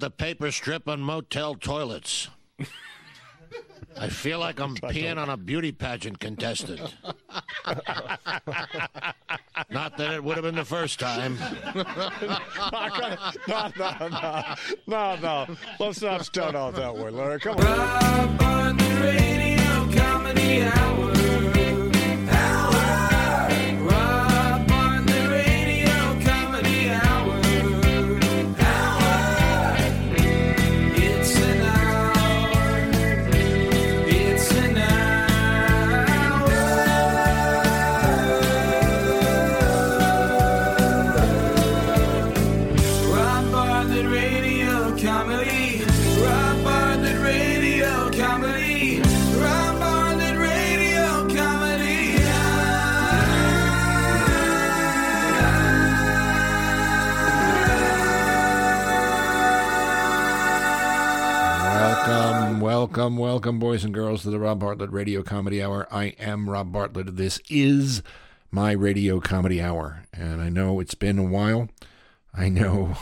the paper strip on motel toilets. I feel like I'm peeing on a beauty pageant contestant. Not that it would have been the first time. no, no, no, no, no. Let's not start off that way, Larry. Come on. Welcome, welcome, boys and girls, to the Rob Bartlett Radio Comedy Hour. I am Rob Bartlett. This is my Radio Comedy Hour, and I know it's been a while. I know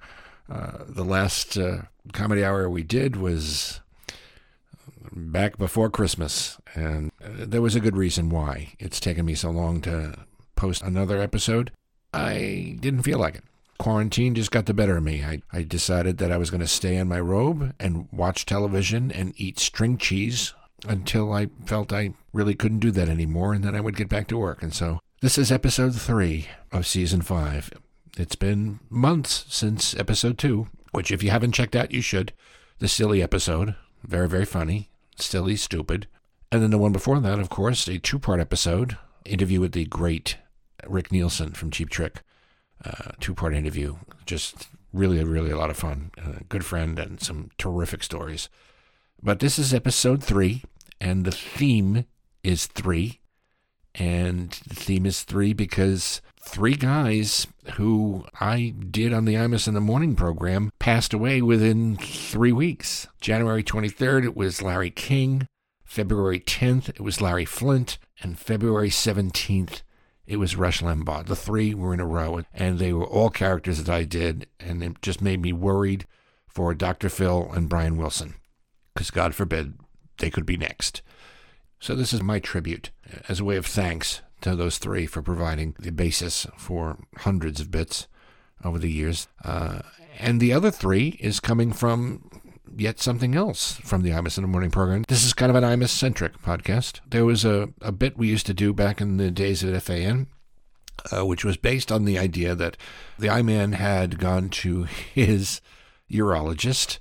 uh, the last uh, comedy hour we did was back before Christmas, and uh, there was a good reason why it's taken me so long to post another episode. I didn't feel like it. Quarantine just got the better of me. I, I decided that I was going to stay in my robe and watch television and eat string cheese until I felt I really couldn't do that anymore and then I would get back to work. And so this is episode three of season five. It's been months since episode two, which if you haven't checked out, you should. The silly episode. Very, very funny. Silly, stupid. And then the one before that, of course, a two part episode interview with the great Rick Nielsen from Cheap Trick. Uh, two part interview. Just really, really a lot of fun. Good friend and some terrific stories. But this is episode three, and the theme is three. And the theme is three because three guys who I did on the Imus in the Morning program passed away within three weeks. January 23rd, it was Larry King. February 10th, it was Larry Flynt. And February 17th, it was Rush Limbaugh. The three were in a row, and they were all characters that I did, and it just made me worried for Dr. Phil and Brian Wilson, because God forbid they could be next. So this is my tribute as a way of thanks to those three for providing the basis for hundreds of bits over the years. Uh, and the other three is coming from yet something else from the Imus in the Morning program. This is kind of an Imus centric podcast. There was a, a bit we used to do back in the days at FAN, uh, which was based on the idea that the I Man had gone to his urologist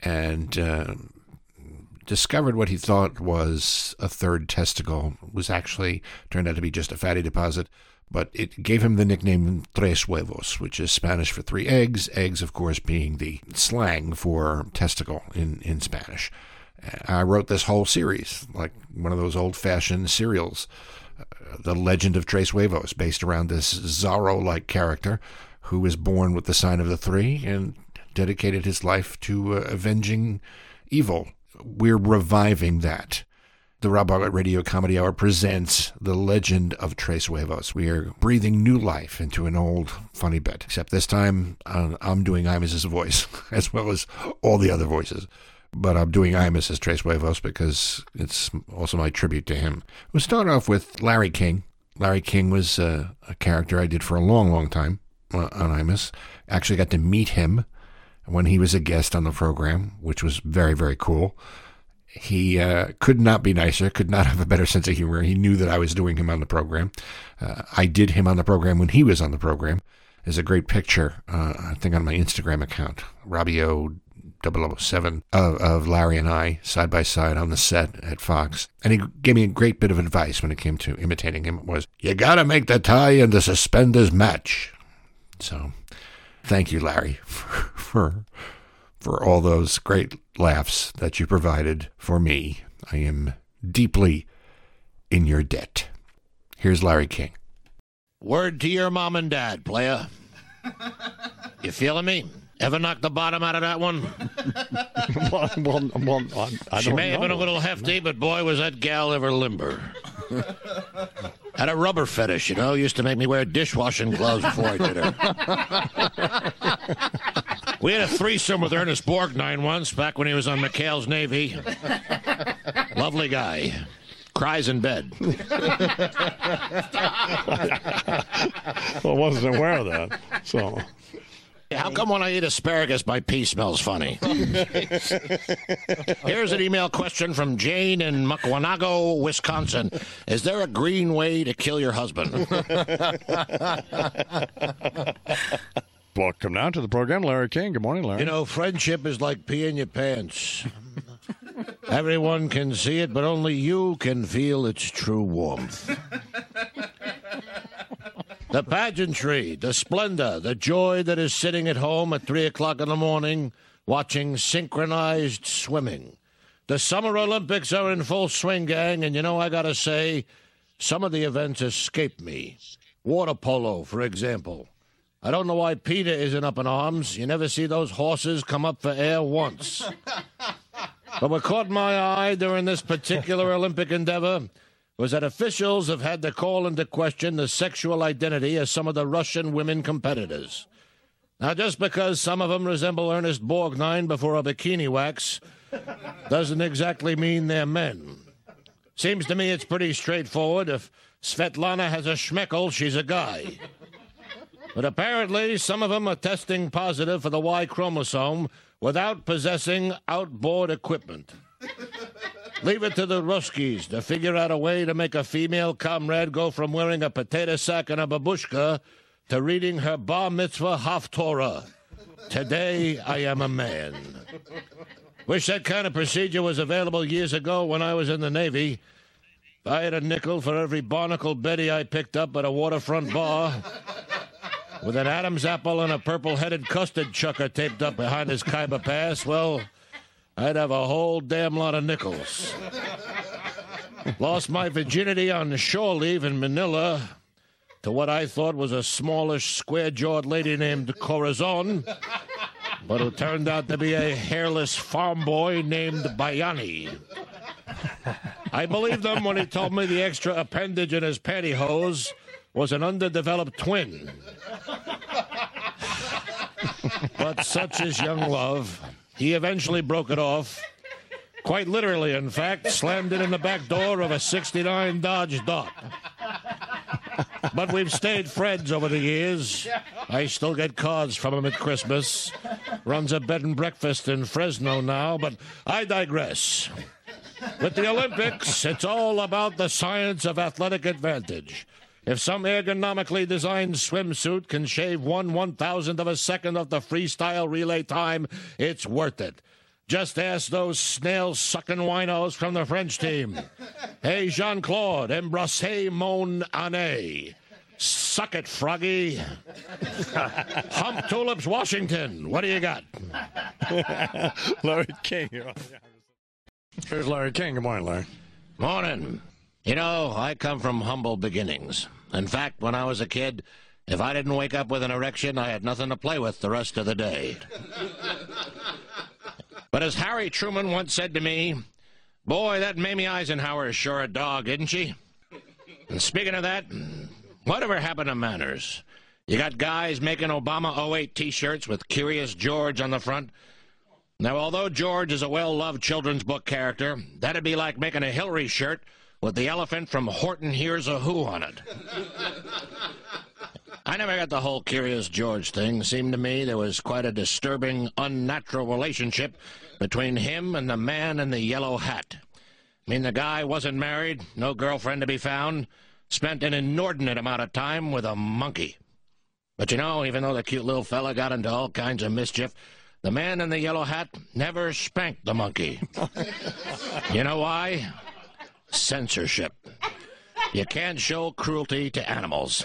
and uh, discovered what he thought was a third testicle was actually turned out to be just a fatty deposit but it gave him the nickname tres huevos which is spanish for three eggs eggs of course being the slang for testicle in, in spanish i wrote this whole series like one of those old-fashioned serials uh, the legend of tres huevos based around this zorro-like character who was born with the sign of the three and dedicated his life to uh, avenging evil we're reviving that. The Rob Bartlett Radio Comedy Hour presents The Legend of Tres Huevos. We are breathing new life into an old funny bit, except this time uh, I'm doing Imus's voice as well as all the other voices. But I'm doing Imus as Tres Huevos because it's also my tribute to him. We'll start off with Larry King. Larry King was uh, a character I did for a long, long time uh, on Imus. Actually got to meet him when he was a guest on the program, which was very, very cool. He uh, could not be nicer, could not have a better sense of humor. He knew that I was doing him on the program. Uh, I did him on the program when he was on the program. There's a great picture, uh, I think, on my Instagram account, Robio 007, of, of Larry and I side by side on the set at Fox. And he gave me a great bit of advice when it came to imitating him. It was, you got to make the tie and the suspenders match. So thank you, Larry, for, for for all those great laughs that you provided for me. I am deeply in your debt. Here's Larry King. Word to your mom and dad, playa. You feeling me? Ever knock the bottom out of that one? well, well, well, I, I she may have been a little hefty, but boy, was that gal ever limber. Had a rubber fetish, you know. Used to make me wear dishwashing gloves before I did her. We had a threesome with Ernest Borgnine once, back when he was on McHale's Navy. Lovely guy. Cries in bed. Well, I wasn't aware of that. So, How come when I eat asparagus, my pee smells funny? Here's an email question from Jane in Mukwonago, Wisconsin. Is there a green way to kill your husband? welcome now to the program, Larry King. Good morning, Larry. You know, friendship is like peeing your pants. Everyone can see it, but only you can feel its true warmth. The pageantry, the splendor, the joy that is sitting at home at three o'clock in the morning watching synchronized swimming. The Summer Olympics are in full swing, gang, and you know, I gotta say, some of the events escape me. Water polo, for example. I don't know why Peter isn't up in arms. You never see those horses come up for air once. But what caught my eye during this particular Olympic endeavor was that officials have had to call into question the sexual identity of some of the Russian women competitors. Now, just because some of them resemble Ernest Borgnine before a bikini wax doesn't exactly mean they're men. Seems to me it's pretty straightforward. If Svetlana has a schmeckle, she's a guy. But apparently, some of them are testing positive for the Y chromosome without possessing outboard equipment. Leave it to the Ruskies to figure out a way to make a female comrade go from wearing a potato sack and a babushka to reading her bar mitzvah haftorah. Today I am a man. Wish that kind of procedure was available years ago when I was in the Navy. If I had a nickel for every barnacle Betty I picked up at a waterfront bar with an Adam's apple and a purple headed custard chucker taped up behind his Khyber pass, well, I'd have a whole damn lot of nickels. Lost my virginity on shore leave in Manila to what I thought was a smallish, square jawed lady named Corazon, but who turned out to be a hairless farm boy named Bayani. I believed him when he told me the extra appendage in his pantyhose was an underdeveloped twin. but such is young love. He eventually broke it off. Quite literally, in fact, slammed it in the back door of a 69 Dodge Dart. But we've stayed friends over the years. I still get cards from him at Christmas. Runs a bed and breakfast in Fresno now, but I digress. With the Olympics, it's all about the science of athletic advantage. If some ergonomically designed swimsuit can shave one one thousandth of a second off the freestyle relay time, it's worth it. Just ask those snail sucking winos from the French team. Hey, Jean Claude, embrassez mon année. Suck it, Froggy. Humptulips, Washington. What do you got? Larry King. Here's Larry King. Good morning, Larry. Morning. You know, I come from humble beginnings. In fact, when I was a kid, if I didn't wake up with an erection, I had nothing to play with the rest of the day. but as Harry Truman once said to me, Boy, that Mamie Eisenhower is sure a dog, isn't she? And speaking of that, whatever happened to manners? You got guys making Obama 08 t shirts with Curious George on the front. Now, although George is a well loved children's book character, that'd be like making a Hillary shirt with the elephant from Horton Hears a Who on it. I never got the whole Curious George thing. Seemed to me there was quite a disturbing, unnatural relationship between him and the man in the yellow hat. I mean, the guy wasn't married, no girlfriend to be found, spent an inordinate amount of time with a monkey. But you know, even though the cute little fella got into all kinds of mischief, the man in the yellow hat never spanked the monkey. you know why? Censorship. You can't show cruelty to animals.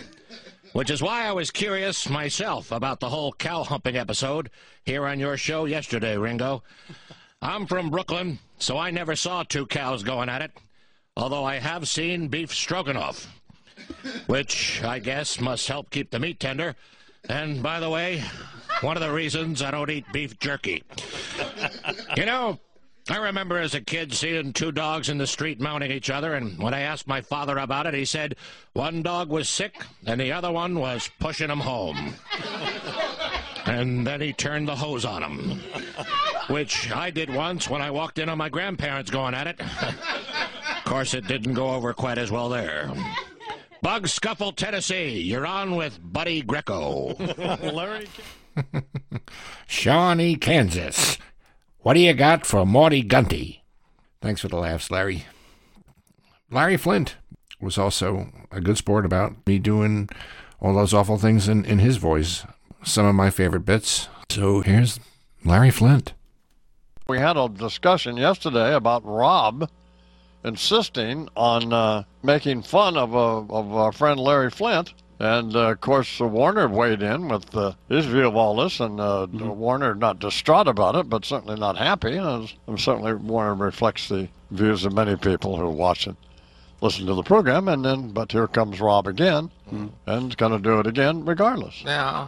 Which is why I was curious myself about the whole cow humping episode here on your show yesterday, Ringo. I'm from Brooklyn, so I never saw two cows going at it, although I have seen beef stroganoff, which I guess must help keep the meat tender. And by the way, one of the reasons I don't eat beef jerky. You know, I remember as a kid seeing two dogs in the street mounting each other, and when I asked my father about it, he said one dog was sick and the other one was pushing him home. and then he turned the hose on him. Which I did once when I walked in on my grandparents going at it. of course, it didn't go over quite as well there. Bug Scuffle, Tennessee. You're on with Buddy Greco. Larry Shawnee, Kansas. What do you got for Morty Gunty? Thanks for the laughs, Larry. Larry Flynt was also a good sport about me doing all those awful things in, in his voice. Some of my favorite bits. So here's Larry Flynt. We had a discussion yesterday about Rob insisting on uh, making fun of, a, of our friend Larry Flynt. And uh, of course, uh, Warner weighed in with uh, his view of all this, and uh, Warner not distraught about it, but certainly not happy. And and certainly, Warner reflects the views of many people who watch and listen to the program. And then, but here comes Rob again, and going to do it again regardless. Yeah.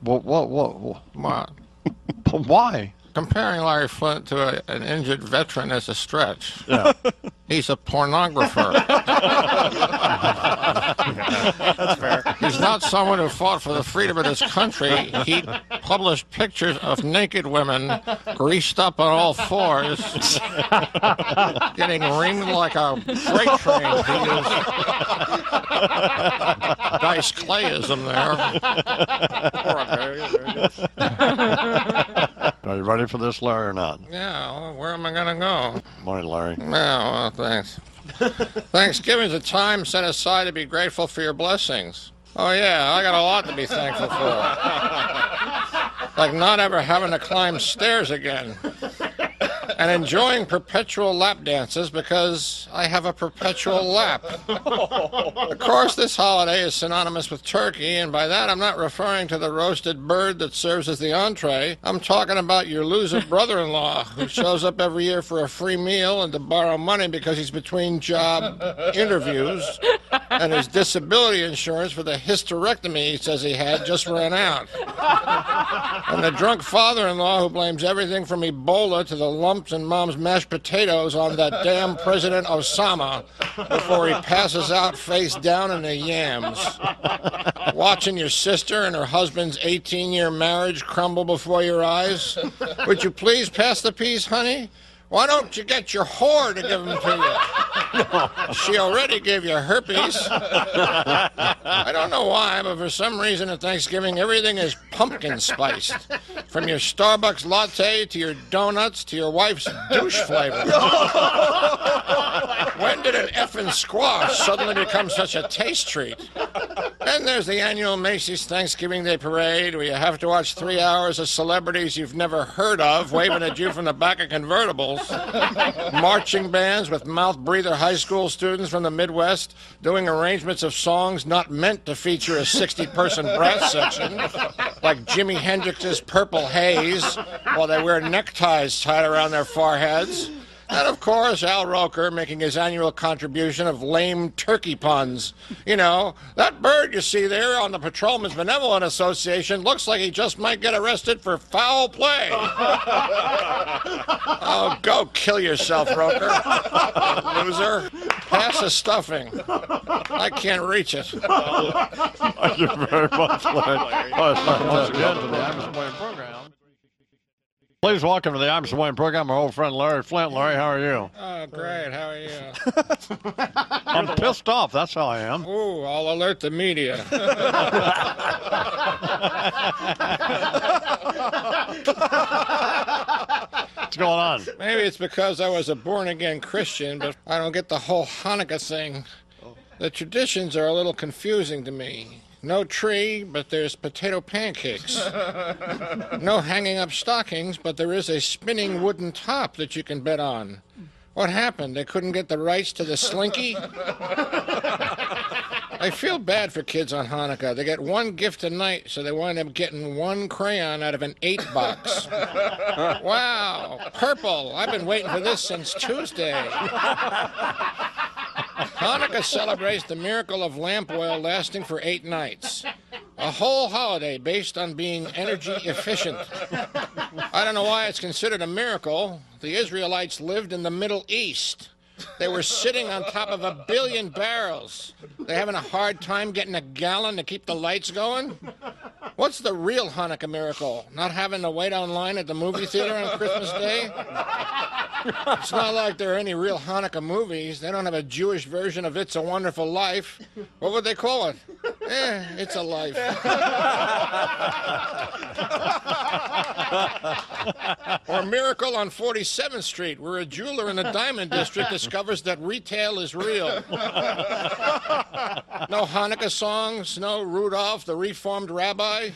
What, what, what, What? why? Comparing Larry Flynt to a, an injured veteran is a stretch. Yeah. He's a pornographer. That's fair. He's not someone who fought for the freedom of his country. He published pictures of naked women greased up on all fours, getting ringed like a freight train. He used Dice Clayism there. Are you ready for this, Larry, or not? Yeah, well, where am I going to go? Morning, Larry. Yeah, well, thanks. Thanksgiving's a time set aside to be grateful for your blessings. Oh, yeah, I got a lot to be thankful for. Like not ever having to climb stairs again. And enjoying perpetual lap dances because I have a perpetual lap. Of course, this holiday is synonymous with turkey, and by that I'm not referring to the roasted bird that serves as the entree. I'm talking about your loser brother in law who shows up every year for a free meal and to borrow money because he's between job interviews, and his disability insurance for the hysterectomy he says he had just ran out. And the drunk father in law who blames everything from Ebola to the lumps in mom's mashed potatoes on that damn President Osama before he passes out face down in the yams. Watching your sister and her husband's 18 year marriage crumble before your eyes. Would you please pass the peas, honey? Why don't you get your whore to give them to you? She already gave you herpes. I don't know why, but for some reason at Thanksgiving, everything is pumpkin spiced. From your Starbucks latte to your donuts to your wife's douche flavor. When did an effing squash suddenly become such a taste treat? Then there's the annual Macy's Thanksgiving Day Parade where you have to watch three hours of celebrities you've never heard of waving at you from the back of convertibles. Marching bands with mouth breather high school students from the Midwest doing arrangements of songs not meant to feature a 60 person brass section, like Jimi Hendrix's Purple Haze, while they wear neckties tied around their foreheads. And of course, Al Roker making his annual contribution of lame turkey puns. You know, that bird you see there on the Patrolmen's Benevolent Association looks like he just might get arrested for foul play. oh, go kill yourself, Roker. Loser. Pass the stuffing. I can't reach it. Thank you very much, Larry. Welcome once again to the Iverson Wayne program. Please welcome to the Iverson Wayne program our old friend Larry Flynt. Larry, how are you? Oh, great. How are you? I'm pissed off. That's how I am. Ooh, I'll alert the media. What's going on? Maybe it's because I was a born again Christian, but I don't get the whole Hanukkah thing. The traditions are a little confusing to me. No tree, but there's potato pancakes. No hanging up stockings, but there is a spinning wooden top that you can bet on. What happened? They couldn't get the rights to the slinky? I feel bad for kids on Hanukkah. They get one gift a night, so they wind up getting one crayon out of an eight box. wow, purple. I've been waiting for this since Tuesday. Hanukkah celebrates the miracle of lamp oil lasting for eight nights. A whole holiday based on being energy efficient. I don't know why it's considered a miracle. The Israelites lived in the Middle East. They were sitting on top of a billion barrels. They're having a hard time getting a gallon to keep the lights going. What's the real Hanukkah miracle? Not having to wait online at the movie theater on Christmas Day? It's not like there are any real Hanukkah movies. They don't have a Jewish version of It's a Wonderful Life. What would they call it? Eh, it's a life. or Miracle on 47th Street, where a jeweler in the Diamond District discovers that retail is real. No Hanukkah songs, no Rudolph the Reformed Rabbi.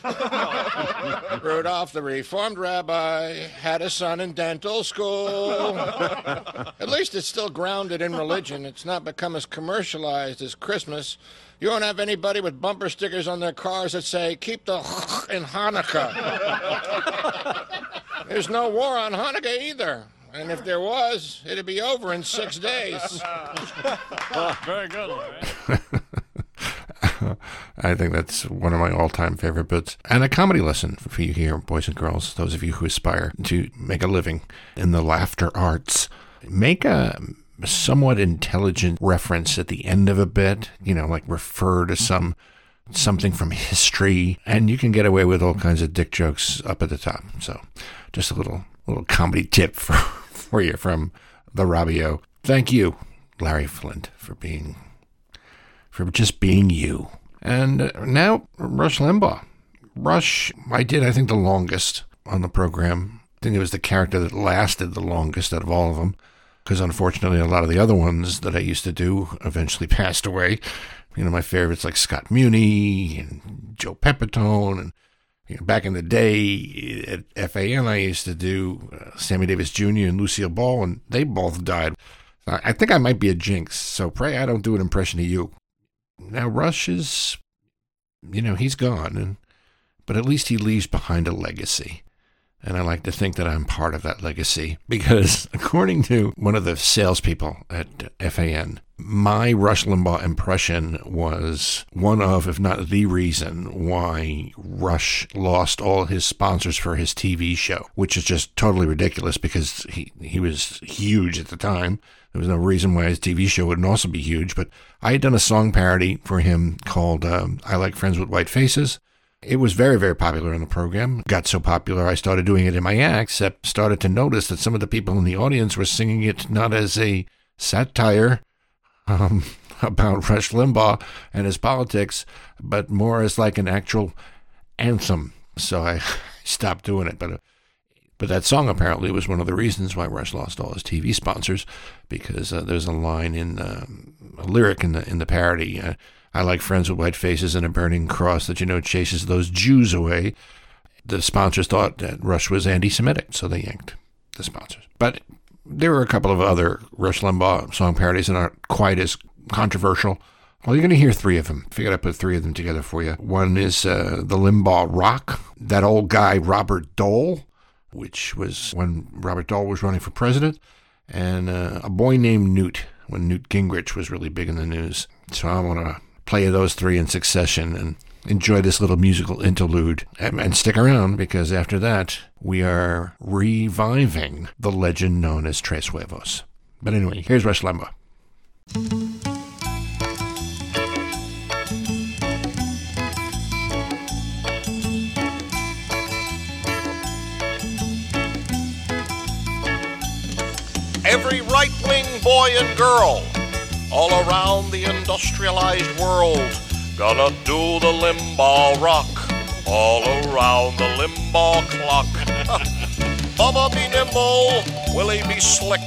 Rudolph the Reformed Rabbi had a son in dental school. At least it's still grounded in religion. It's not become as commercialized as Christmas. You won't have anybody with bumper stickers on their cars that say, keep the in Hanukkah. There's no war on Hanukkah either. And if there was, it'd be over in six days. Very good, Larry. I think that's one of my all-time favorite bits, and a comedy lesson for you here, boys and girls. Those of you who aspire to make a living in the laughter arts, make a somewhat intelligent reference at the end of a bit. You know, like refer to some something from history, and you can get away with all kinds of dick jokes up at the top. So, just a little little comedy tip for for you from the Robio. Thank you, Larry Flynt, for being for just being you. And uh, now, Rush Limbaugh. Rush, I did, I think, the longest on the program. I think it was the character that lasted the longest out of all of them, because unfortunately, a lot of the other ones that I used to do eventually passed away. You know, my favorites like Scott Muni and Joe Pepitone. And you know, back in the day at FAN, I used to do uh, Sammy Davis Jr. and Lucille Ball, and they both died. I I think I might be a jinx, so pray I don't do an impression of you. Now Rush is, you know, he's gone, and but at least he leaves behind a legacy. And I like to think that I'm part of that legacy because, according to one of the salespeople at FAN, my Rush Limbaugh impression was one of, if not the reason, why Rush lost all his sponsors for his TV show, which is just totally ridiculous because he, he was huge at the time. There was no reason why his TV show wouldn't also be huge, but I had done a song parody for him called um, I Like Friends with White Faces. It was very, very popular in the program. Got so popular, I started doing it in my act, except started to notice that some of the people in the audience were singing it not as a satire um, about Rush Limbaugh and his politics, but more as like an actual anthem. So I stopped doing it. But uh, but that song apparently was one of the reasons why Rush lost all his TV sponsors, because uh, there's a line in um, a lyric in the in the parody. Uh, I like friends with white faces and a burning cross that you know chases those Jews away. The sponsors thought that Rush was anti-Semitic, so they yanked the sponsors. But there were a couple of other Rush Limbaugh song parodies that aren't quite as controversial. Well, you're going to hear three of them. Figured I'd put three of them together for you. One is uh, the Limbaugh Rock, that old guy Robert Dole, which was when Robert Dole was running for president, and uh, a boy named Newt, when Newt Gingrich was really big in the news. So I want to play those three in succession and enjoy this little musical interlude and, and stick around because after that we are reviving the legend known as Tres Huevos. But anyway, here's Rush Limbaugh. Every right wing boy and girl all around the industrialized world gonna do the Limbaugh rock all around the Limbaugh clock. Bubba be nimble, Willie be slick.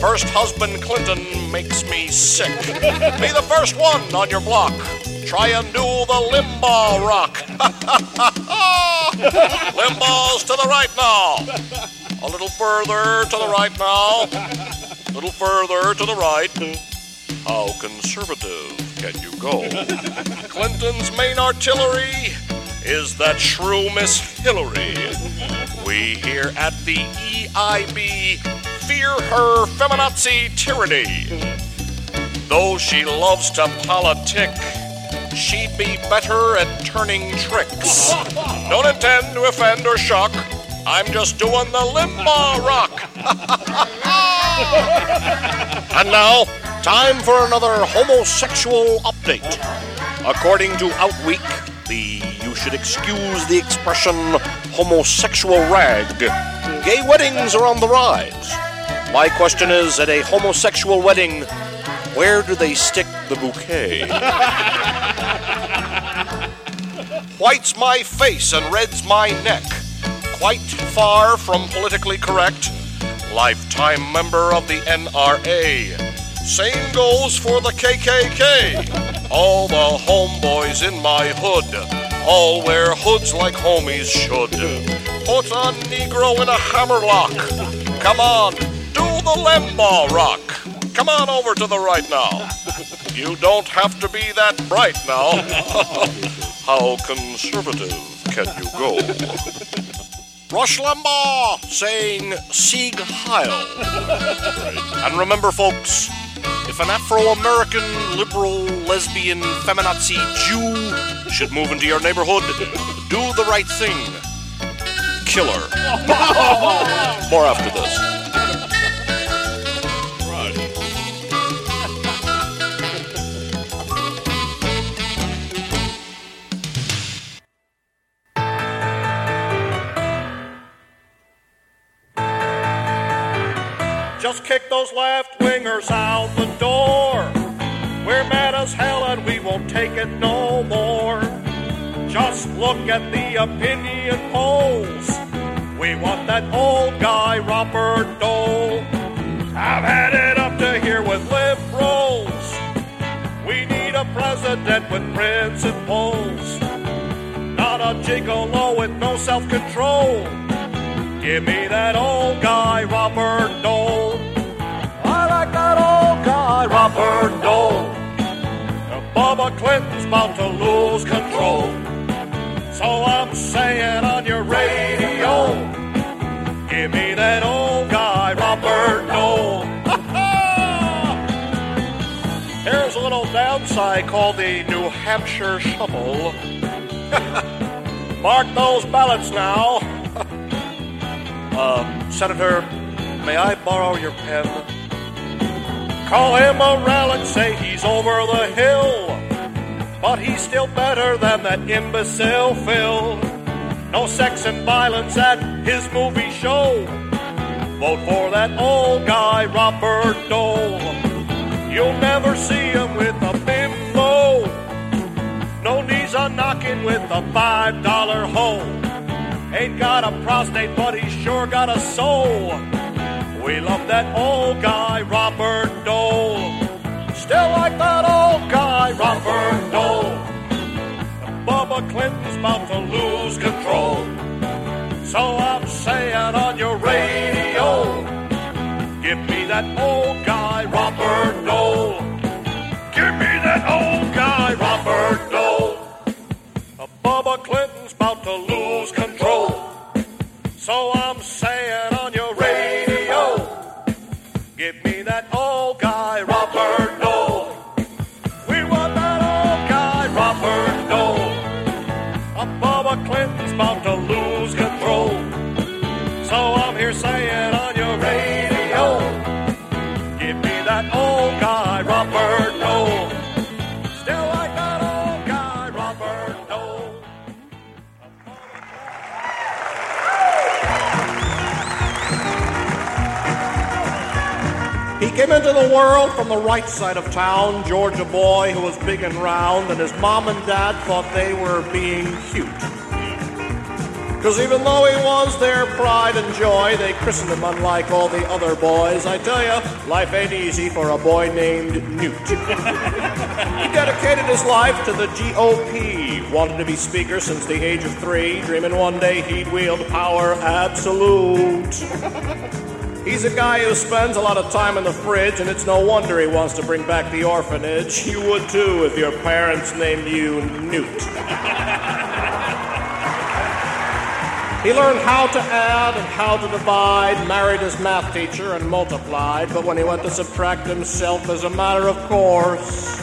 First husband Clinton makes me sick. be the first one on your block. Try and do the Limbaugh rock. Limbaugh's to the right now. A little further to the right now. A little further to the right. How conservative can you go? Clinton's main artillery is that shrew Miss Hillary. We here at the EIB fear her feminazi tyranny. Though she loves to politic, she'd be better at turning tricks. Don't intend to offend or shock. I'm just doing the limbo rock. And now, time for another homosexual update. According to Outweek, the you should excuse the expression homosexual rag. Gay weddings are on the rise. My question is at a homosexual wedding, where do they stick the bouquet? White's my face and red's my neck. Quite far from politically correct. Lifetime member of the NRA. Same goes for the KKK. All the homeboys in my hood all wear hoods like homies should. Put a Negro in a hammerlock. Come on, do the Limbaugh rock. Come on over to the right now. You don't have to be that bright now. How conservative can you go? Rush Limbaugh saying Sieg Heil. And remember, folks, if an Afro American liberal lesbian feminazi Jew should move into your neighborhood, do the right thing. Kill her. More after this. Those left wingers out the door. We're mad as hell and we won't take it no more. Just look at the opinion polls. We want that old guy, Robert Dole. I've had it up to here with liberals. We need a president with principles. Not a gigolo with no self control. Give me that old guy, Robert Dole. Robert Dole. Bubba Clinton's about to lose control. So I'm saying on your radio, give me that old guy, Robert Dole. Here's a little downside called the New Hampshire Shuffle. Mark those ballots now. Uh, Senator, may I borrow your pen? Call him a relic, say he's over the hill. But he's still better than that imbecile Phil. No sex and violence at his movie show. Vote for that old guy, Robert Dole. You'll never see him with a bimbo. No knees are knocking with a five dollar hole. Ain't got a prostate, but he's sure got a soul. We love that old guy, Robert Dole. Still like that old guy, Robert Dole. Bubba Clinton's about to lose control. So I'm saying on your radio, give me that old guy, Robert Dole. Give me that old guy, Robert Dole. Bubba Clinton's about to lose control. So I'm saying Bubba Clinton's about to lose control. So I'm here saying on your radio, give me that old guy, Robert Dole. Still like that old guy, Robert Dole. He came into the world from the right side of town, Georgia boy who was big and round, and his mom and dad thought they were being cute. Because even though he was their pride and joy, they christened him unlike all the other boys. I tell you, life ain't easy for a boy named Newt. he dedicated his life to the GOP, wanted to be speaker since the age of three, dreaming one day he'd wield power absolute. He's a guy who spends a lot of time in the fridge, and it's no wonder he wants to bring back the orphanage. You would too if your parents named you Newt. He learned how to add and how to divide, married his math teacher, and multiplied, but when he went to subtract himself as a matter of course,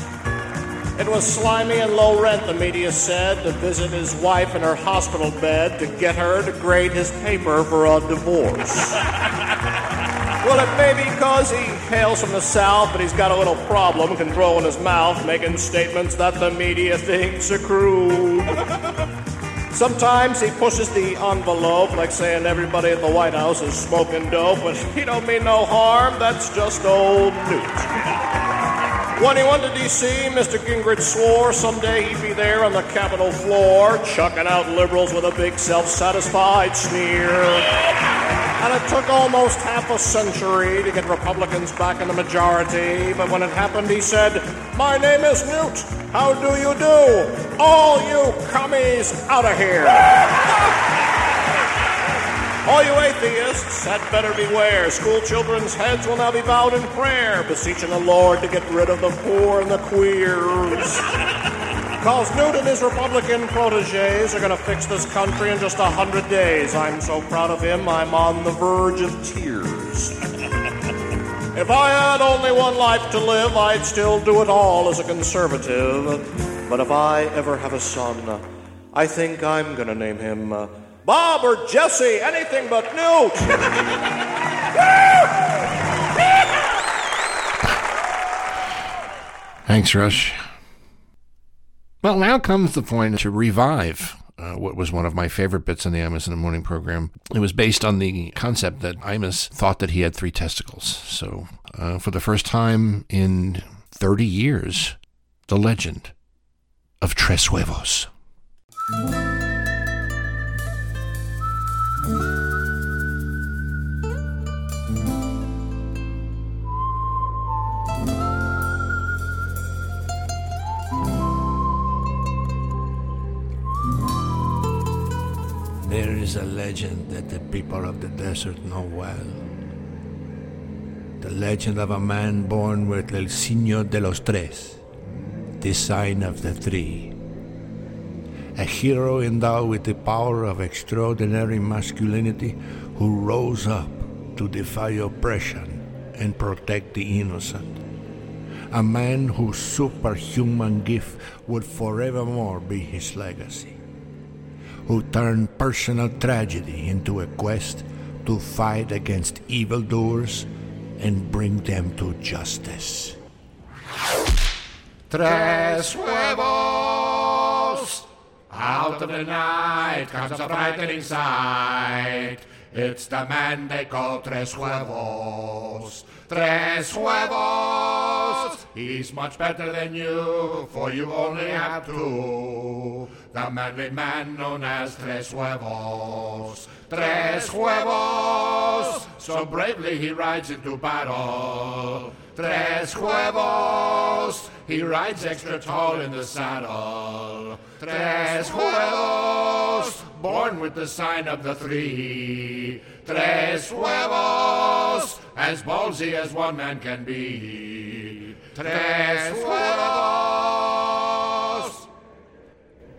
it was slimy and low rent, the media said, to visit his wife in her hospital bed to get her to grade his paper for a divorce. Well, it may be because he hails from the South, but he's got a little problem controlling his mouth, making statements that the media thinks are crude. Sometimes he pushes the envelope, like saying everybody at the White House is smoking dope, but he don't mean no harm. That's just old Newt. When he went to D.C., Mr. Gingrich swore someday he'd be there on the Capitol floor, chucking out liberals with a big self-satisfied sneer. And it took almost half a century to get Republicans back in the majority, but when it happened, he said, My name is Newt. How do you do? All you commies out of here. All you atheists had better beware. School children's heads will now be bowed in prayer, beseeching the Lord to get rid of the poor and the queers. Because Newt and his Republican proteges are going to fix this country in just a hundred days. I'm so proud of him, I'm on the verge of tears. If I had only one life to live, I'd still do it all as a conservative. But if I ever have a son, I think I'm going to name him uh, Bob or Jesse, anything but Newt. Thanks, Rush. Well, now comes the point to revive uh, what was one of my favorite bits in the Imus in the Morning program. It was based on the concept that Imus thought that he had three testicles. So, uh, for the first time in 30 years, the legend of Tres Huevos. Legend that the people of the desert know well. The legend of a man born with El Signo de los Tres, the sign of the three. A hero endowed with the power of extraordinary masculinity who rose up to defy oppression and protect the innocent. A man whose superhuman gift would forevermore be his legacy who turned personal tragedy into a quest to fight against evildoers and bring them to justice. Tres huevos! Out of the night comes a frightening sight. It's the man they call Tres Huevos. Tres Huevos! He's much better than you, for you only have two. The manly man known as Tres Huevos. Tres Huevos! So bravely he rides into battle. Tres Huevos! He rides extra tall in the saddle. Tres Huevos! Born with the sign of the three. Tres Huevos! As ballsy as one man can be. Tres!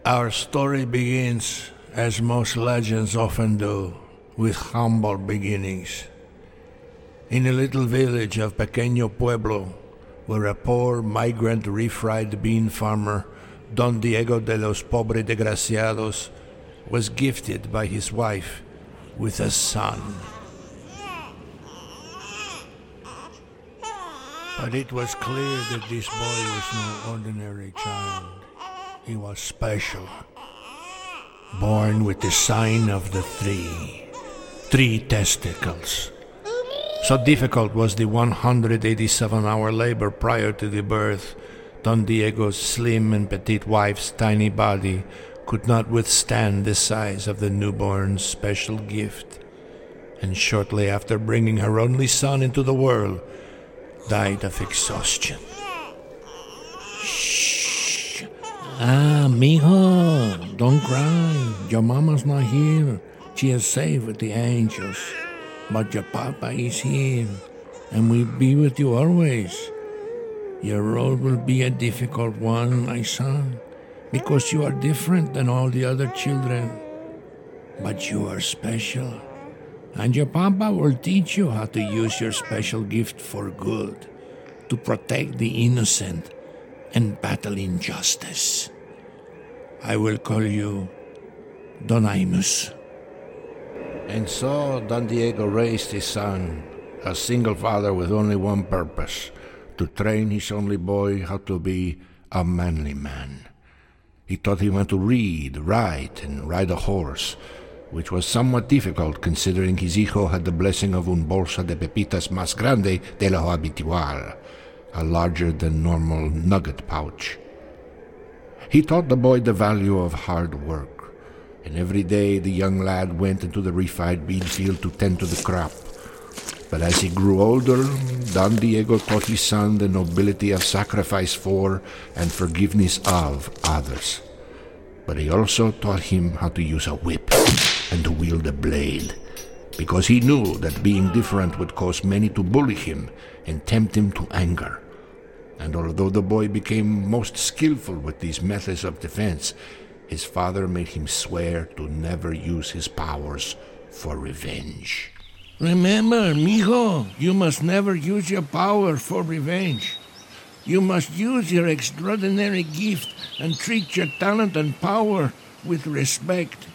Our story begins, as most legends often do, with humble beginnings. In a little village of Pequeño Pueblo, where a poor migrant refried bean farmer, Don Diego de los Pobres Desgraciados, was gifted by his wife with a son. But it was clear that this boy was no ordinary child. He was special. Born with the sign of the three. Three testicles. So difficult was the 187 hour labor prior to the birth, Don Diego's slim and petite wife's tiny body could not withstand the size of the newborn's special gift, and shortly after bringing her only son into the world, died of exhaustion. Shh! Ah, mijo, don't cry. Your mama's not here. She is safe with the angels. But your papa is here, and will be with you always. Your road will be a difficult one, my son, because you are different than all the other children. But you are special. And your papa will teach you how to use your special gift for good, to protect the innocent and battle injustice. I will call you Don Imus. And so Don Diego raised his son a single father with only one purpose to train his only boy how to be a manly man. He taught him how to read, write, and ride a horse, which was somewhat difficult considering his hijo had the blessing of un bolsa de pepitas más grande de lo habitual, a larger than normal nugget pouch. He taught the boy the value of hard work, and every day the young lad went into the refried bean field to tend to the crop. But as he grew older, Don Diego taught his son the nobility of sacrifice for and forgiveness of others. But he also taught him how to use a whip and to wield a blade, because he knew that being different would cause many to bully him and tempt him to anger. And although the boy became most skillful with these methods of defense, his father made him swear to never use his powers for revenge. Remember, mijo, you must never use your power for revenge. You must use your extraordinary gift and treat your talent and power with respect,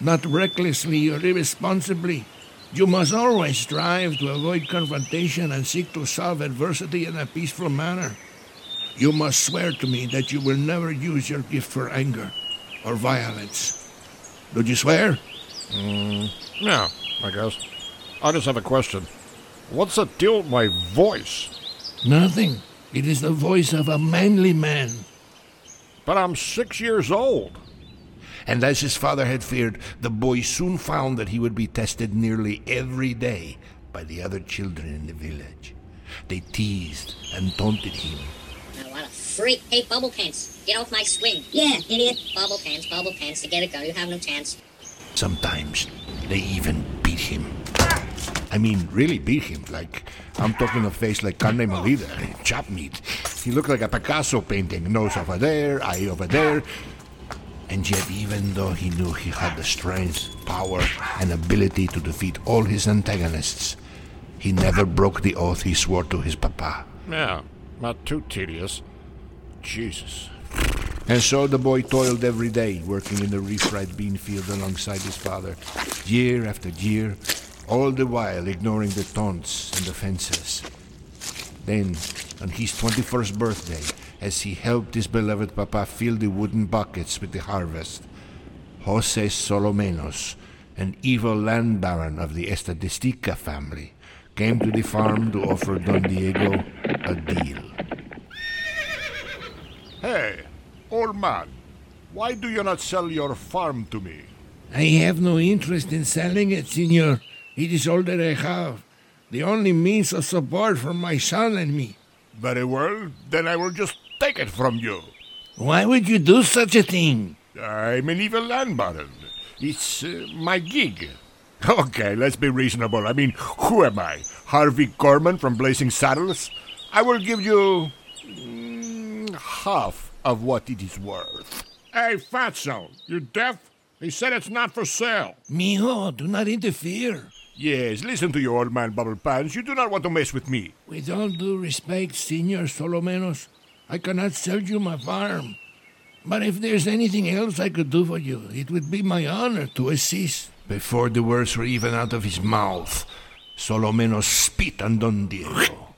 not recklessly or irresponsibly. You must always strive to avoid confrontation and seek to solve adversity in a peaceful manner. You must swear to me that you will never use your gift for anger or violence. Do you swear? Mm, Yeah, I guess. I just have a question. What's the deal with my voice? Nothing. It is the voice of a manly man. But I'm six years old. And as his father had feared, the boy soon found that he would be tested nearly every day by the other children in the village. They teased and taunted him. Oh, what a freak. Hey, bubble pants, get off my swing. Yeah, idiot. Bubble pants, bubble pants, to get it go. You have no chance. Sometimes they even beat him. I mean, really beat him. Like, I'm talking a face like carne molida, chop meat. He looked like a Picasso painting. Nose over there, eye over there. And yet, even though he knew he had the strength, power, and ability to defeat all his antagonists, he never broke the oath he swore to his papa. Yeah, not too tedious. Jesus. And so the boy toiled every day, working in the refried bean field alongside his father, year after year, all the while ignoring the taunts and offenses. Then, on his 21st birthday, as he helped his beloved papa fill the wooden buckets with the harvest, Jose Solomenos, an evil land baron of the Estadistica family, came to the farm to offer Don Diego a deal. Hey, old man, why do you not sell your farm to me? I have no interest in selling it, senor. It is all that I have. The only means of support for my son and me. Very well, then I will just take it from you. Why would you do such a thing? I'm an evil land baron. It's uh, my gig. Okay, let's be reasonable. I mean, who am I? Harvey Korman from Blazing Saddles? I will give you mm, half of what it is worth. Hey, Fatso, you deaf? He said it's not for sale. Mijo, do not interfere. Yes, listen to you, old man Bubble Pants. You do not want to mess with me. With all due respect, Senor Solomenos, I cannot sell you my farm. But if there's anything else I could do for you, it would be my honor to assist. Before the words were even out of his mouth, Solomenos spit on Don Diego.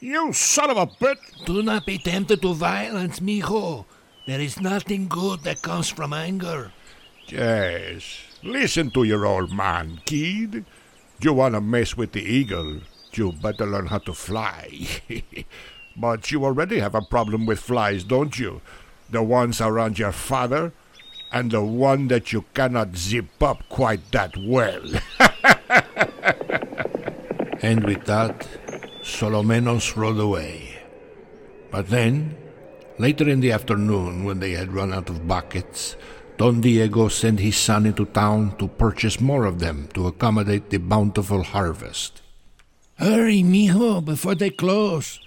You son of a bitch! Do not be tempted to violence, mijo. There is nothing good that comes from anger. Yes, listen to your old man, kid. You wanna mess with the eagle, you better learn how to fly. but you already have a problem with flies, don't you? The ones around your father, and the one that you cannot zip up quite that well. And with that, Solomenos rode away. But then, later in the afternoon, when they had run out of buckets, Don Diego sent his son into town to purchase more of them to accommodate the bountiful harvest. Hurry, mijo, before they close.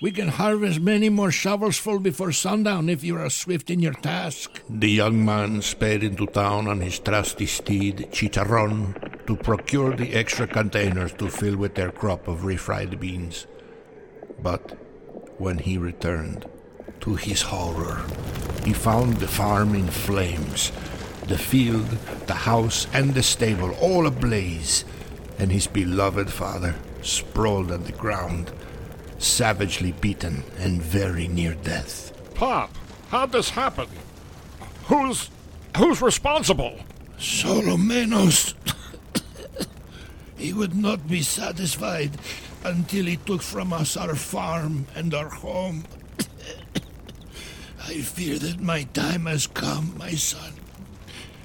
We can harvest many more shovels full before sundown if you are swift in your task. The young man sped into town on his trusty steed, Chicharron, to procure the extra containers to fill with their crop of refried beans. But when he returned, to his horror, he found the farm in flames, the field, the house, and the stable all ablaze, and his beloved father sprawled on the ground, savagely beaten and very near death. Pop, how'd this happen? Who's. who's responsible? Solomenos. he would not be satisfied until he took from us our farm and our home. I fear that my time has come, my son.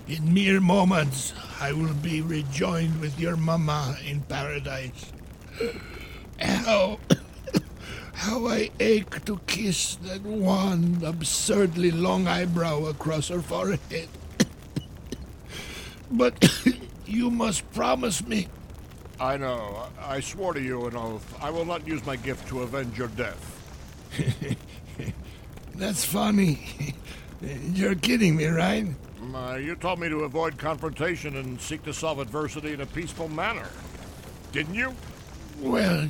In mere moments, I will be rejoined with your mama in paradise. How, how I ache to kiss that one absurdly long eyebrow across her forehead. But you must promise me. I know. I I swore to you an oath. I will not use my gift to avenge your death. That's funny. You're kidding me, right? Uh, you told me to avoid confrontation and seek to solve adversity in a peaceful manner. Didn't you? Well,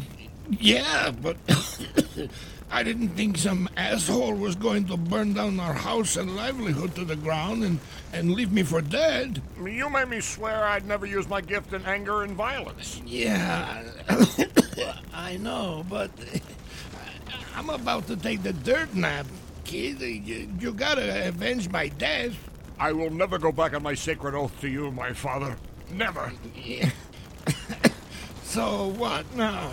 yeah, but I didn't think some asshole was going to burn down our house and livelihood to the ground and, and leave me for dead. You made me swear I'd never use my gift in anger and violence. Yeah, I know, but I'm about to take the dirt nap, kid. Uh, you, you gotta avenge my death. I will never go back on my sacred oath to you, my father. Never. So what now?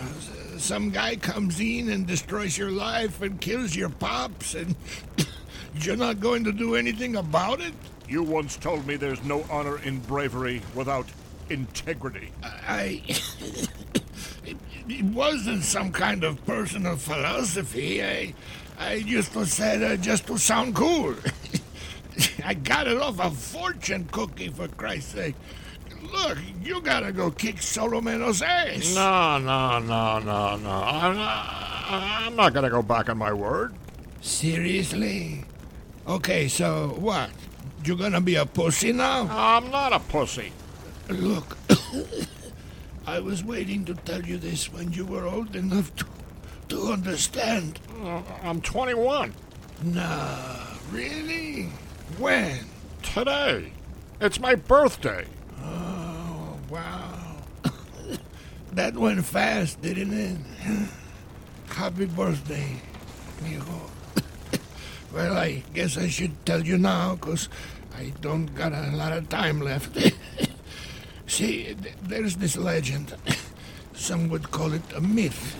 Some guy comes in and destroys your life and kills your pops, and you're not going to do anything about it? You once told me there's no honor in bravery without integrity. I. it, it wasn't some kind of personal philosophy. I, I used to say that uh, just to sound cool. I got it off a fortune cookie, for Christ's sake. Look, you gotta go kick Solomenos' ass. No, no, no, no, no. I'm not, I'm not going to go back on my word. Seriously? Okay, so what? You gonna be a pussy now? I'm not a pussy. Look, I was waiting to tell you this when you were old enough to, to understand. Uh, I'm 21. Nah, really? When? Today. It's my birthday. Oh, wow. that went fast, didn't it? Happy birthday, mijo. well, I guess I should tell you now, because I don't got a lot of time left. See, th- there's this legend. Some would call it a myth.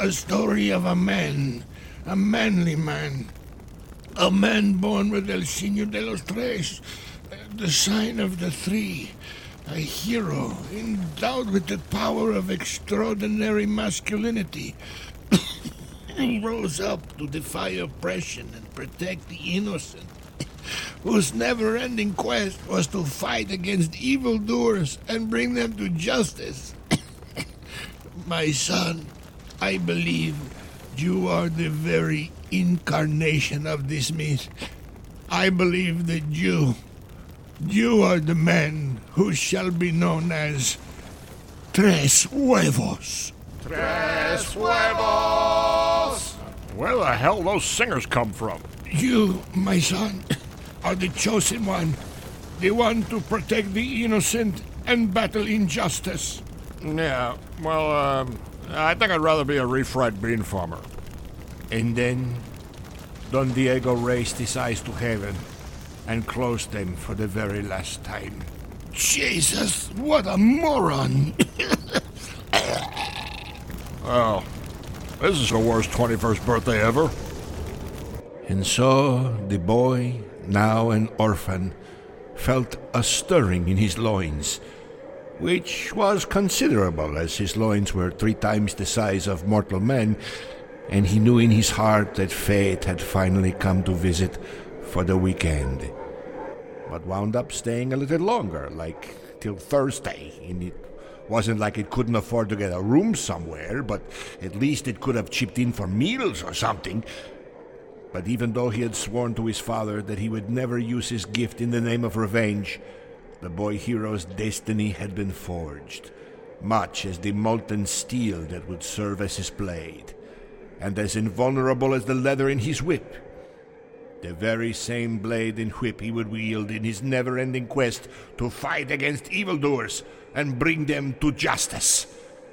A story of a man, a manly man. A man born with El Signo de los Tres, the sign of the three. A hero endowed with the power of extraordinary masculinity. who rose up to defy oppression and protect the innocent. Whose never ending quest was to fight against evildoers and bring them to justice. My son, I believe you are the very incarnation of this myth. I believe that you, you are the man who shall be known as Tres Huevos. Tres huevos! Where the hell those singers come from? You, my son, are the chosen one, the one to protect the innocent and battle injustice. Yeah, well, um, Uh, I think I'd rather be a refried bean farmer. And then Don Diego raised his eyes to heaven and closed them for the very last time. Jesus, what a moron! Well, oh, this is the worst 21st birthday ever. And so the boy, now an orphan, felt a stirring in his loins, which was considerable, as his loins were three times the size of mortal men, and he knew in his heart that fate had finally come to visit for the weekend. But wound up staying a little longer, like till Thursday, and it wasn't like it couldn't afford to get a room somewhere, but at least it could have chipped in for meals or something. But even though he had sworn to his father that he would never use his gift in the name of revenge, the boy hero's destiny had been forged, much as the molten steel that would serve as his blade, and as invulnerable as the leather in his whip. The very same blade and whip he would wield in his never ending quest to fight against evildoers and bring them to justice,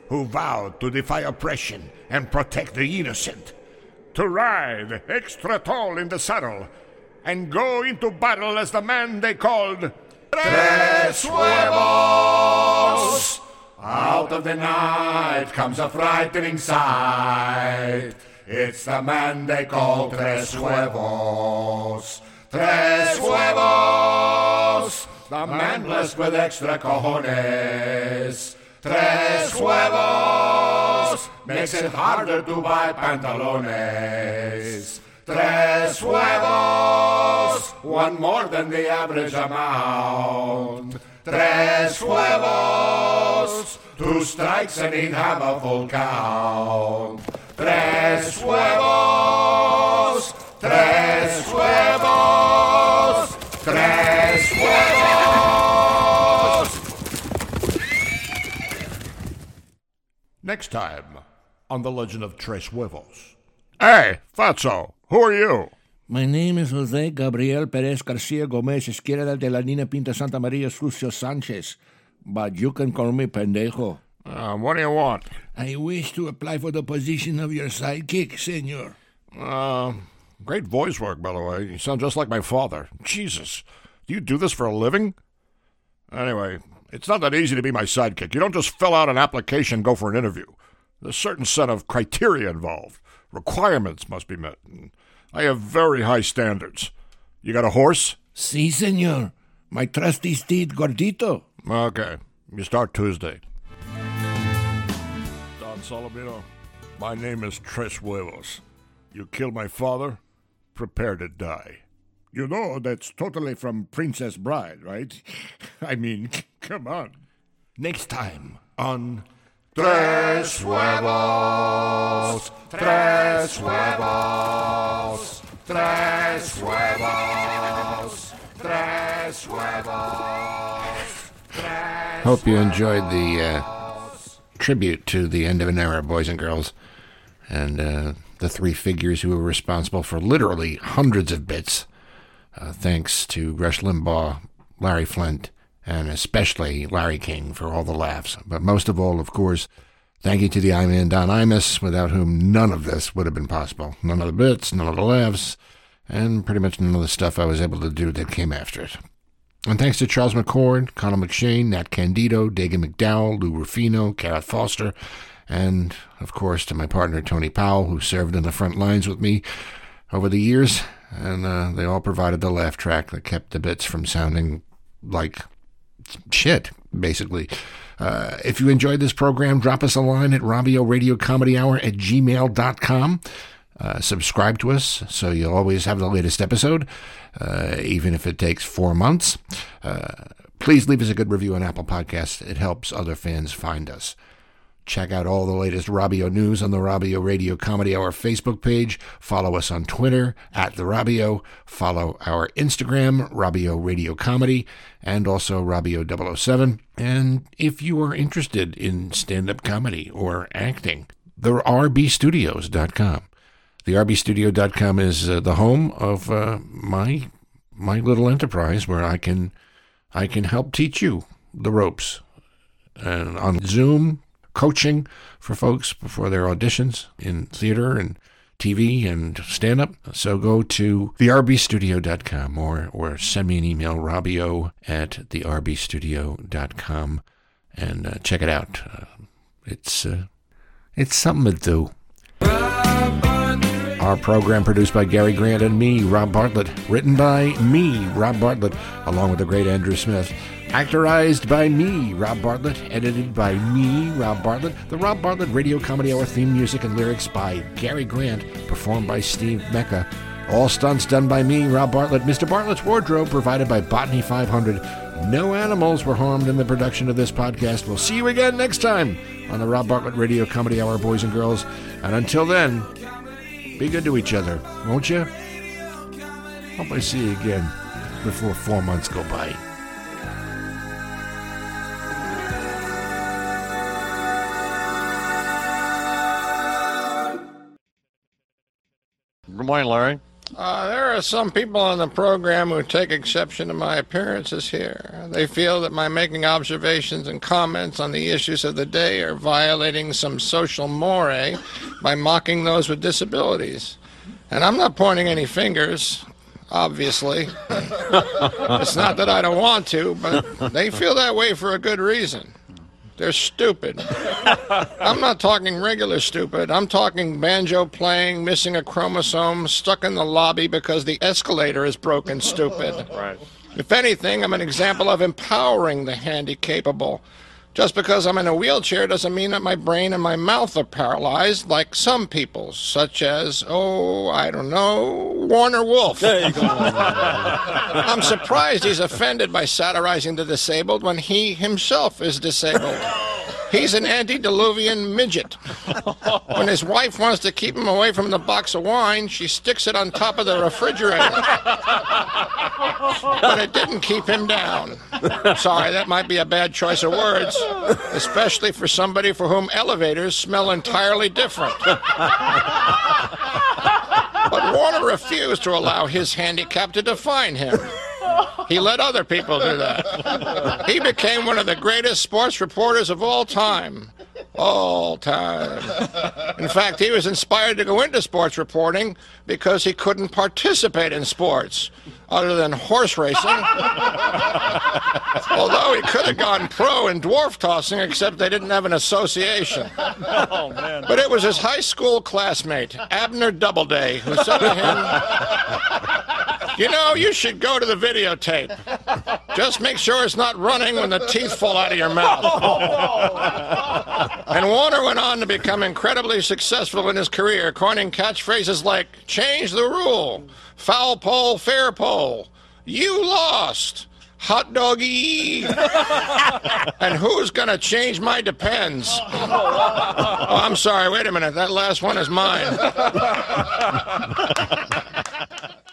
who vowed to defy oppression and protect the innocent, to ride extra tall in the saddle and go into battle as the man they called Tres Huevos. Out of the night comes a frightening sight. It's the man they call Tres Huevos. Tres Huevos. The man blessed with extra cojones. Tres Huevos. Makes it harder to buy pantalones. Tres Huevos. One more than the average amount. Tres Huevos. Two strikes and he'd have a full count. Tres Huevos. Tres Huevos. Tres Huevos. Next time on The Legend of Tres Huevos. Hey, Fatso, who are you? My name is Jose Gabriel Perez Garcia Gomez Izquierda de la Nina Pinta Santa Maria Sucio Sanchez, but you can call me Pendejo. Uh, what do you want? I wish to apply for the position of your sidekick, senor. Uh, great voice work, by the way. You sound just like my father. Jesus. Do you do this for a living? Anyway, it's not that easy to be my sidekick. You don't just fill out an application and go for an interview. There's a certain set of criteria involved. Requirements must be met. I have very high standards. You got a horse? Si, senor. My trusty steed, Gordito. Okay. You start Tuesday. Don Solomino, my name is Tres Huevos. You killed my father? Prepare to die. You know, that's totally from Princess Bride, right? I mean, come on. Next time on Tres Huevos, Tres Huevos, Tres Huevos, Tres Huevos. Tres Hope you enjoyed the uh, tribute to the end of an era, boys and girls, and uh, the three figures who were responsible for literally hundreds of bits. Uh, thanks to Rush Limbaugh, Larry Flynt, and especially Larry King for all the laughs. But most of all, of course, thank you to the I Man Don Imus, without whom none of this would have been possible. None of the bits, none of the laughs, and pretty much none of the stuff I was able to do that came after it. And thanks to Charles McCord, Connell McShane, Nat Candido, Dagen McDowell, Lou Ruffino, Gareth Foster, and, of course, to my partner Tony Powell, who served in the front lines with me over the years. And uh, they all provided the laugh track that kept the bits from sounding like shit, basically. Uh, if you enjoyed this program, drop us a line at Robio Radio Comedy Hour at gmail.com. Uh, subscribe to us so you'll always have the latest episode, uh, even if it takes four months. Uh, please leave us a good review on Apple Podcasts. It helps other fans find us. Check out all the latest Robio news on the Robio Radio Comedy Hour Facebook page. Follow us on Twitter at the Robio. Follow our Instagram, Robio Radio Comedy, and also Robio 007. And if you are interested in stand up comedy or acting, the rbstudios.com. The rbstudio.com is uh, the home of uh, my my little enterprise where I can I can help teach you the ropes and on Zoom coaching for folks before their auditions in theater and TV and stand up. So go to therbstudio.com or, or send me an email, robio at therbstudio.com, and uh, check it out. Uh, it's, uh, it's something to do. Our program produced by Gary Grant and me, Rob Bartlett. Written by me, Rob Bartlett, along with the great Andrew Smith. Actorized by me, Rob Bartlett. Edited by me, Rob Bartlett. The Rob Bartlett Radio Comedy Hour theme music and lyrics by Gary Grant. Performed by Steve Mecca. All stunts done by me, Rob Bartlett. Mr. Bartlett's wardrobe provided by Botany 500. No animals were harmed in the production of this podcast. We'll see you again next time on the Rob Bartlett Radio Comedy Hour, boys and girls. And until then, be good to each other, won't you? Hope I see you again before four months go by. Good morning, Larry. Uh, there are some people on the program who take exception to my appearances here. They feel that my making observations and comments on the issues of the day are violating some social moray by mocking those with disabilities. And I'm not pointing any fingers, obviously. it's not that I don't want to, but they feel that way for a good reason. They're stupid. I'm not talking regular stupid. I'm talking banjo playing, missing a chromosome, stuck in the lobby because the escalator is broken stupid. Right. If anything, I'm an example of empowering the handy capable. Just because I'm in a wheelchair doesn't mean that my brain and my mouth are paralyzed like some people, such as, oh, I don't know, Warner Wolf. There you go. I'm surprised he's offended by satirizing the disabled when he himself is disabled. He's an antediluvian midget. When his wife wants to keep him away from the box of wine, she sticks it on top of the refrigerator. But it didn't keep him down. Sorry, that might be a bad choice of words, especially for somebody for whom elevators smell entirely different. But Warner refused to allow his handicap to define him. He let other people do that. He became one of the greatest sports reporters of all time. All time. In fact, he was inspired to go into sports reporting because he couldn't participate in sports other than horse racing. Although he could have gone pro in dwarf tossing, except they didn't have an association. Oh, man. But it was his high school classmate, Abner Doubleday, who said to him, You know, you should go to the videotape. Just make sure it's not running when the teeth fall out of your mouth. And Warner went on to become incredibly successful in his career, coining catchphrases like change the rule, foul pole, fair pole, you lost, hot doggy, and who's going to change my depends. Oh, I'm sorry, wait a minute, that last one is mine.